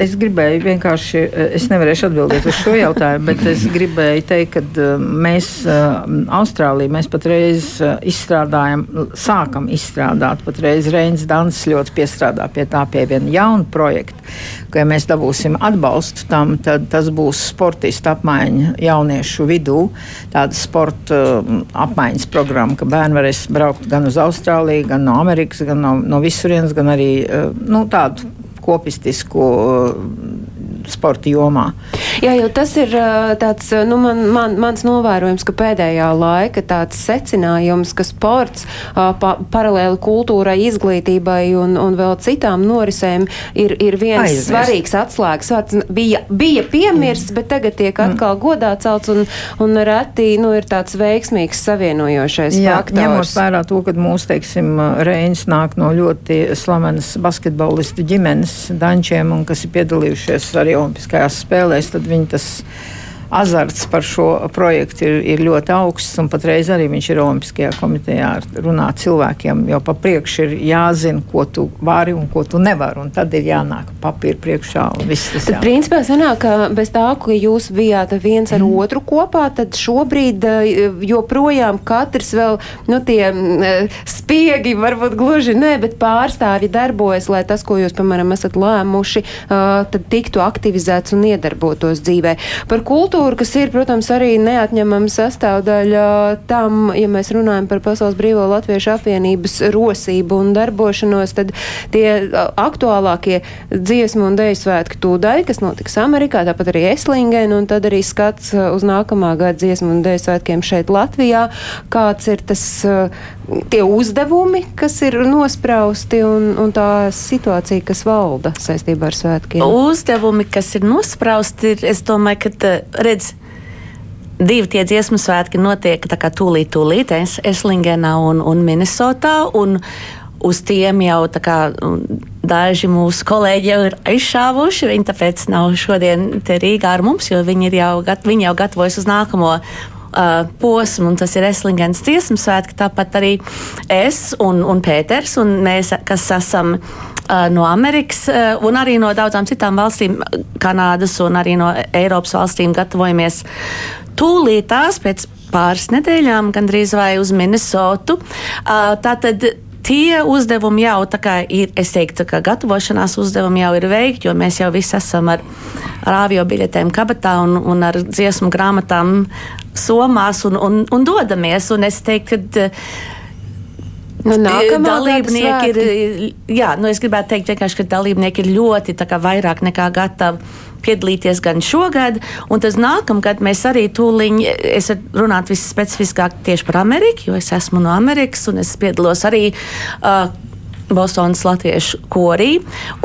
Es gribēju vienkārši, eh, es nevarēšu atbildēt uz šo jautājumu, bet es gribēju teikt, ka uh, mēs uh, Austrālijā mēs patreiz izstrādājam, sākam izstrādāt, patreiz Reins Dans ļoti piestrādā pie tā pie viena jauna projekta, ka ja mēs dabūsim atbalstu tam, tad tas būs sportistu apmaiņa jauniešu vidū, tāda sporta apmaiņas programma, ka bērni varēs braukt gan uz Austrāliju, gan no Amerikas, gan no, no visurienes, gan arī nu, tādu kopistisku uh, sporta jomā. Jā, jo tas ir tāds, nu, man, man, mans novērojums, ka pēdējā laika tāds secinājums, ka sports pa, paralēli kultūrai, izglītībai un, un vēl citām norisēm ir, ir viens Aizmirst. svarīgs atslēgas vārds. Bija, bija piemirsts, mm. bet tagad tiek atkal mm. godā celts un, un reti, nu, ir tāds veiksmīgs savienojošais Jā, faktors. Ņemot vērā to, ka mūsu, teiksim, Reinis nāk no ļoti slavenas basketbolistu ģimenes dančiem un kas ir piedalījušies arī Olimpiskajās spēlēs, tad viņi tas azarts par šo projektu ir, ir ļoti augsts. Patreiz arī viņš ir Olimpiskajā komitejā runāt cilvēkiem, jo pa priekšu ir jāzina, ko tu vari un ko tu nevari. Tad ir jānāk papīra priekšā un viss tas. Tad, principā, sanāk, ka bez tā, ka jūs bijāt viens ar mm. otru kopā, tad šobrīd eh, joprojām katrs vēl, nu, tie eh, spiegi, varbūt gluži ne, bet pārstāvji darbojas, lai tas, ko jūs, piemēram, esat lēmuši, eh, tad tiktu aktivizēts un iedarbotos dzīvē. Par kultūru kultūra, kas ir, protams, arī neatņemama sastāvdaļa tam, ja mēs runājam par Pasaules brīvo latviešu apvienības rosību un darbošanos, tad tie aktuālākie dziesmu un deju svētki tūdaļ, kas notiks Amerikā, tāpat arī Eslingen, un tad arī skats uz nākamā gada dziesmu un deju svētkiem šeit Latvijā, kāds ir tas tie uzdevumi, kas ir nosprausti un, un tā situācija, kas valda saistībā ar svētkiem? Uzdevumi, kas ir nosprausti, ir, es domāju, ka redz. Divi tie dziesmu svētki notiek tūlīt, tūlīt es, Eslingenā un, un Minnesotā. Un uz tiem jau kā, daži mūsu kolēģi jau ir aizšāvuši. Viņi tāpēc nav šodien Rīgā ar mums, jo viņi, jau, viņi jau gatavojas uz nākamo uh, posmu, un tas ir Eslingens dziesmu svētki. Tāpat arī es un, un Pēters, un mēs, kas esam uh, no Amerikas uh, un arī no daudzām citām valstīm, Kanādas un arī no Eiropas valstīm, gatavojamies tūlītās pēc pāris nedēļām, gandrīz vai uz Minnesotu. Uh, tātad tie uzdevumi jau ir, es teiktu, ka gatavošanās uzdevumi jau ir veikti, jo mēs jau visi esam ar, ar avio biļetēm kabatā un, un ar dziesmu grāmatām somās un, un, un dodamies. Un es teiktu, ka Nu, dalībnieki ir, jā, nu es gribētu teikt, ka dalībnieki ir ļoti vairāk nekā gatavi piedalīties gan šogad, un tas nākamgad mēs arī tūliņ, es runātu visspecifiskāk tieši par Ameriku, jo es esmu no Amerikas un es piedalos arī. Uh, Bostonas latviešu korī.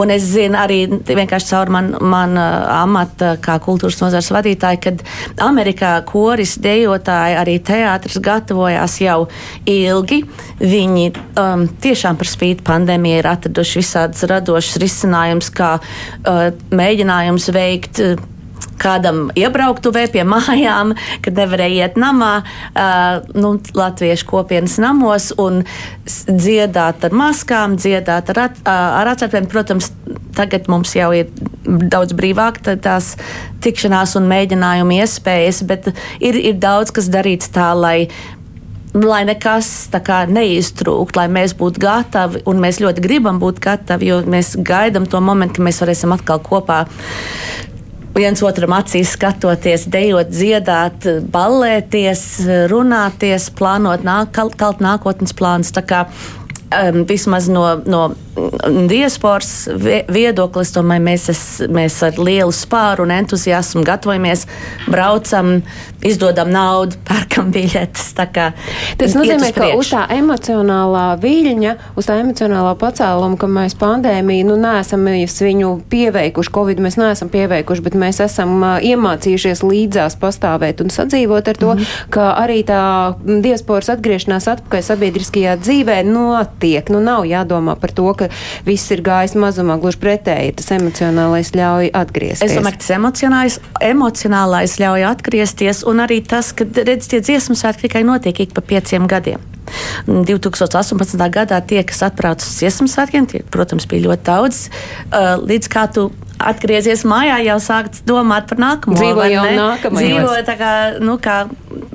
Un es zinu arī vienkārši caur manu man, amatu kā kultūras nozars vadītāju, kad Amerikā koris, dejotāji, arī teātris gatavojās jau ilgi. Viņi um, tiešām par spīti pandēmijai ir atraduši visādus radošus risinājumus, kā uh, mēģinājums veikt. Uh, kādam iebrauktuvē pie mājām, kad nevarēja iet namā, uh, nu, latviešu kopienas namos un dziedāt ar maskām, dziedāt ar, at, uh, ar atcerpēm. Protams, tagad mums jau ir daudz brīvāk tās tikšanās un mēģinājumu iespējas, bet ir, ir daudz kas darīts tā, lai lai nekas kā, neiztrūkt, lai mēs būtu gatavi, un mēs ļoti gribam būt gatavi, jo mēs gaidām to momentu, kad mēs varēsim atkal kopā viens otram acīs skatoties, dejot, dziedāt, ballēties, runāties, plānot nāk, kalt nākotnes plānus. Um, vismaz no, no diasporas viedoklis, tomēr mēs, es, mēs ar lielu spāru un entuziasmu gatavojamies, braucam, izdodam naudu, pērkam biļetes. Tas nozīmē, ka uz tā emocionālā viļņa, uz tā emocionālā pacēluma, ka mēs pandēmiju, nu, neesam viņu pieveikuši, Covid mēs neesam pieveikuši, bet mēs esam uh, iemācījušies līdzās pastāvēt un sadzīvot ar to, mm -hmm. ka arī tā diasporas atgriešanās atpakaļ sabiedriskajā dzīvē notiek. Nu, nav jādomā par to, ka viss ir gājis mazumā, gluži pretēji, tas emocionālais ļauj atgriezties. Es domāju, ka tas emocionālais, emocionālais ļauj atgriezties, un arī tas, ka, redz, tie dziesmu svētki tikai notiek ik pa pieciem gadiem. 2018. gadā tie, kas atbrauca uz dziesmu svētkiem, tie, protams, bija ļoti daudz. Uh, līdz kā tu atgriezies mājā, jau sākt domāt par nākamo. Dzīvo jau nākamajos. Dzīvo tā kā, nu, kā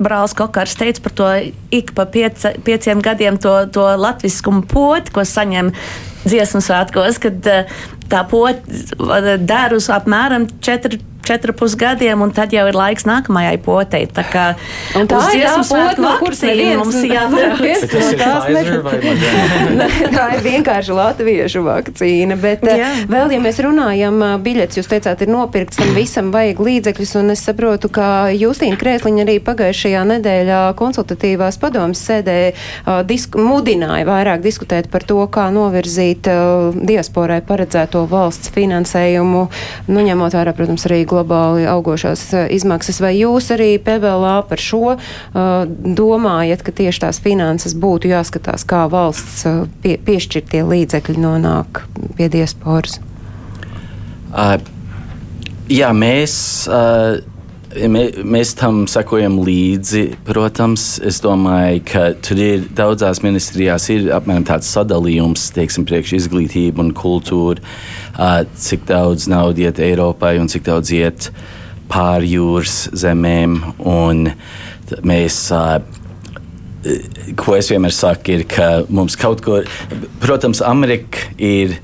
Brālis Kokars teica par to ik pa piec, pieciem gadiem to, to latviskumu poti, ko saņem dziesmu svētkos, kad uh, tā poti der uz apmēram 4 četrus gadiem, un tad jau ir laiks nākamajai potei. Tā, kā, Un tā ir tā pote, no kuras mums Pfizer ne- tā ir vienkārši latviešu vakcīna. Bet Jā. Jā. vēl, ja mēs runājam, biļets, jūs teicāt, ir nopirkts, tam visam vajag līdzekļus, un es saprotu, ka Justīna Krēsliņa arī pagājušajā nedēļā konsultatīvās padomas sēdē ā, disk, mudināja vairāk diskutēt par to, kā novirzīt ā, diasporai paredzēto valsts finansējumu, nu, ņemot vērā, protams, arī globāli augošās ā, izmaksas. Vai jūs arī PVLā par šo ā, domājat, ka tieši tās finanses būtu jāskatās, kā valsts ā, pie, piešķirtie līdzekļi nonāk pie diasporas? Uh, jā, mēs, uh, mēs tam sekojam līdzi. Protams, es domāju, ka tur ir daudzās ministrijās ir apmēram tāds sadalījums, teiksim, priekš izglītība un kultūra, cik daudz naudas iet Eiropai un cik daudz iet pāri jūras zemēm. Mēs, ko es vienmēr saku, ir, ka mums kaut ko, protams, Amerika ir.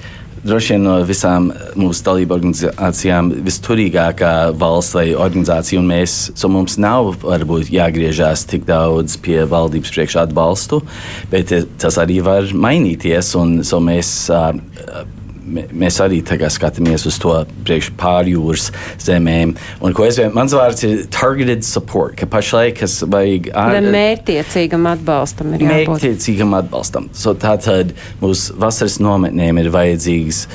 Droši vien no visām mūsu dalību organizācijām visturīgākā valsts vai organizācija, un mēs, so mums nav varbūt jāgriežās tik daudz pie valdības priekšā atbalstu, bet tas arī var mainīties, un so mēs mē- mēs arī tagad skatāmies uz to pārjūras zemēm. Un, vien, mans vārds ir targeted support, ka pašlaik, kas vajag Vai mērķtiecīgam atbalstam mērķtiecīgam atbalstam. So, tātad mūsu vasaras nometnēm ir vajadzīgs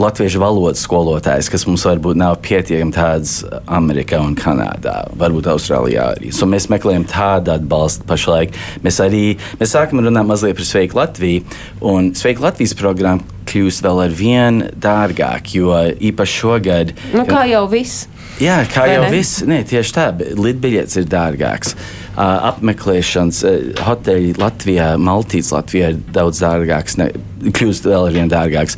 latviešu valodas skolotājs, kas mums varbūt nav pietiekami tāds Amerikā un Kanādā, varbūt Austrālijā arī. So, mēs meklējam tādu atbalstu pašlaik. Mēs arī mēs sākam runāt mazliet par Sveiku Latviju, un Sveiku Latvijas programma kļūst vēl ar vien dārgāk, jo īpaši šogad. Nu, kā jau viss. Jā, kā Vai jau viss, tieši tā, lidbiļets ir dārgāks. Uh, apmeklēšanas uh, hoteļi Latvijā, Maltīts Latvijā ir daudz dārgāks, ne, kļūst vēl ar vien dārgāks.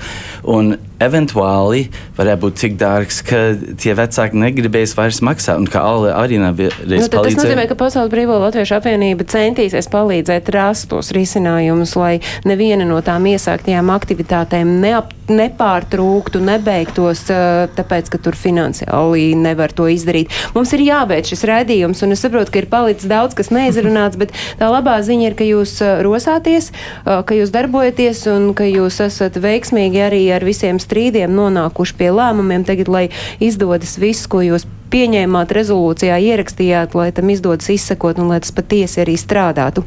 Un eventuāli varētu būt tik dārgs, ka tie vecāki negribēs vairs maksāt, un kā Alde arī nav Nu, reiz tad tas nozīmē, ka Pasaules Brīvo Latviešu apvienība centīsies palīdzēt rast tos risinājumus, lai neviena no tām iesāktajām aktivitātēm neap, nepārtrūktu, nebeigtos, tāpēc, ka tur finansiāli nevar to izdarīt. Mums ir jābeidz šis redzījums, un es saprotu, ka ir palicis daudz, kas neizrunāts, bet tā labā ziņa ir, ka jūs ā, rosāties, ā, ka jūs darbojaties un ka jūs esat veiksmīgi arī ar visiem strīdiem nonākuši pie lēmumiem tagad, lai izdodas viss, ko jūs pieņēmāt rezolūcijā, ierakstījāt, lai tam izdodas izsekot un lai tas patiesi arī strādātu.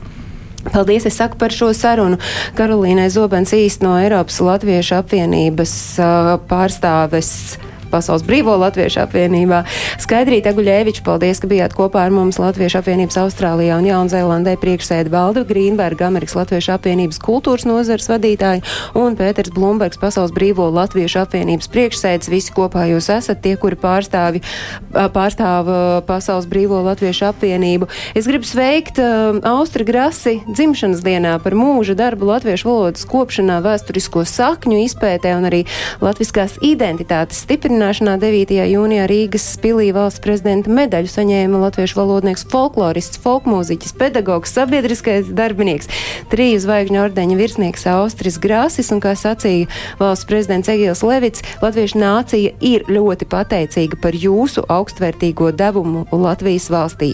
Paldies, es saku par šo sarunu Karolīnai Zobens īst no Eiropas Latviešu apvienības uh, pārstāves. Pasaules Brīvo Latviešu apvienībā. Skaidrīta Guļēviča, paldies, ka bijāt kopā ar mums Latviešu apvienības Austrālijā un Jaunzēlandē priekšsēdi Valdu Grīnberga, Amerikas Latviešu apvienības kultūras nozares vadītāji un Pēters Blumbergs, Pasaules Brīvo Latviešu apvienības priekšsēdis. Visi kopā jūs esat tie, kuri pārstāvi, pārstāv Pasaules Brīvo Latviešu apvienību. Es gribu sveikt uh, Austra Grasi dzimšanas dienā par mūža darbu latviešu valodas kopšanā, vēsturisko sakņu izpētē un arī latviskās identitātes stiprināšanā 9. jūnijā Rīgas pilī valsts prezidenta medaļu saņēma latviešu valodnieks, folklorists, folkmūziķis, pedagogs, sabiedriskais darbinieks, triju zvaigžņu ordeņa virsnieks Austris Grāsis un, kā sacīja valsts prezidents Egils Levits, latviešu nācija ir ļoti pateicīga par jūsu augstvērtīgo devumu Latvijas valstī.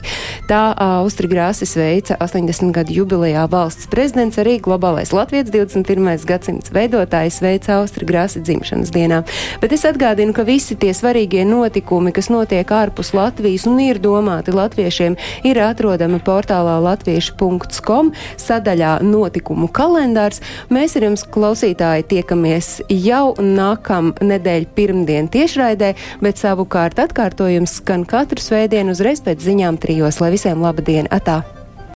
Tā Austri Grāsis veica 80 gadu jubilejā valsts prezidents arī globālais Latvijas 21. gadsimts veidotājs veica Austri Grāsi dzimšanas dienā. Bet es atgādinu, ka visi tie svarīgie notikumi, kas notiek ārpus Latvijas un ir domāti latviešiem, ir atrodami portālā latviešu.com sadaļā notikumu kalendārs. Mēs ar jums, klausītāji, tiekamies jau nākam nedēļ pirmdien tiešraidē, bet savukārt atkārtojums skan katru svētdienu uzreiz pēc ziņām trijos, lai visiem laba diena! Atā!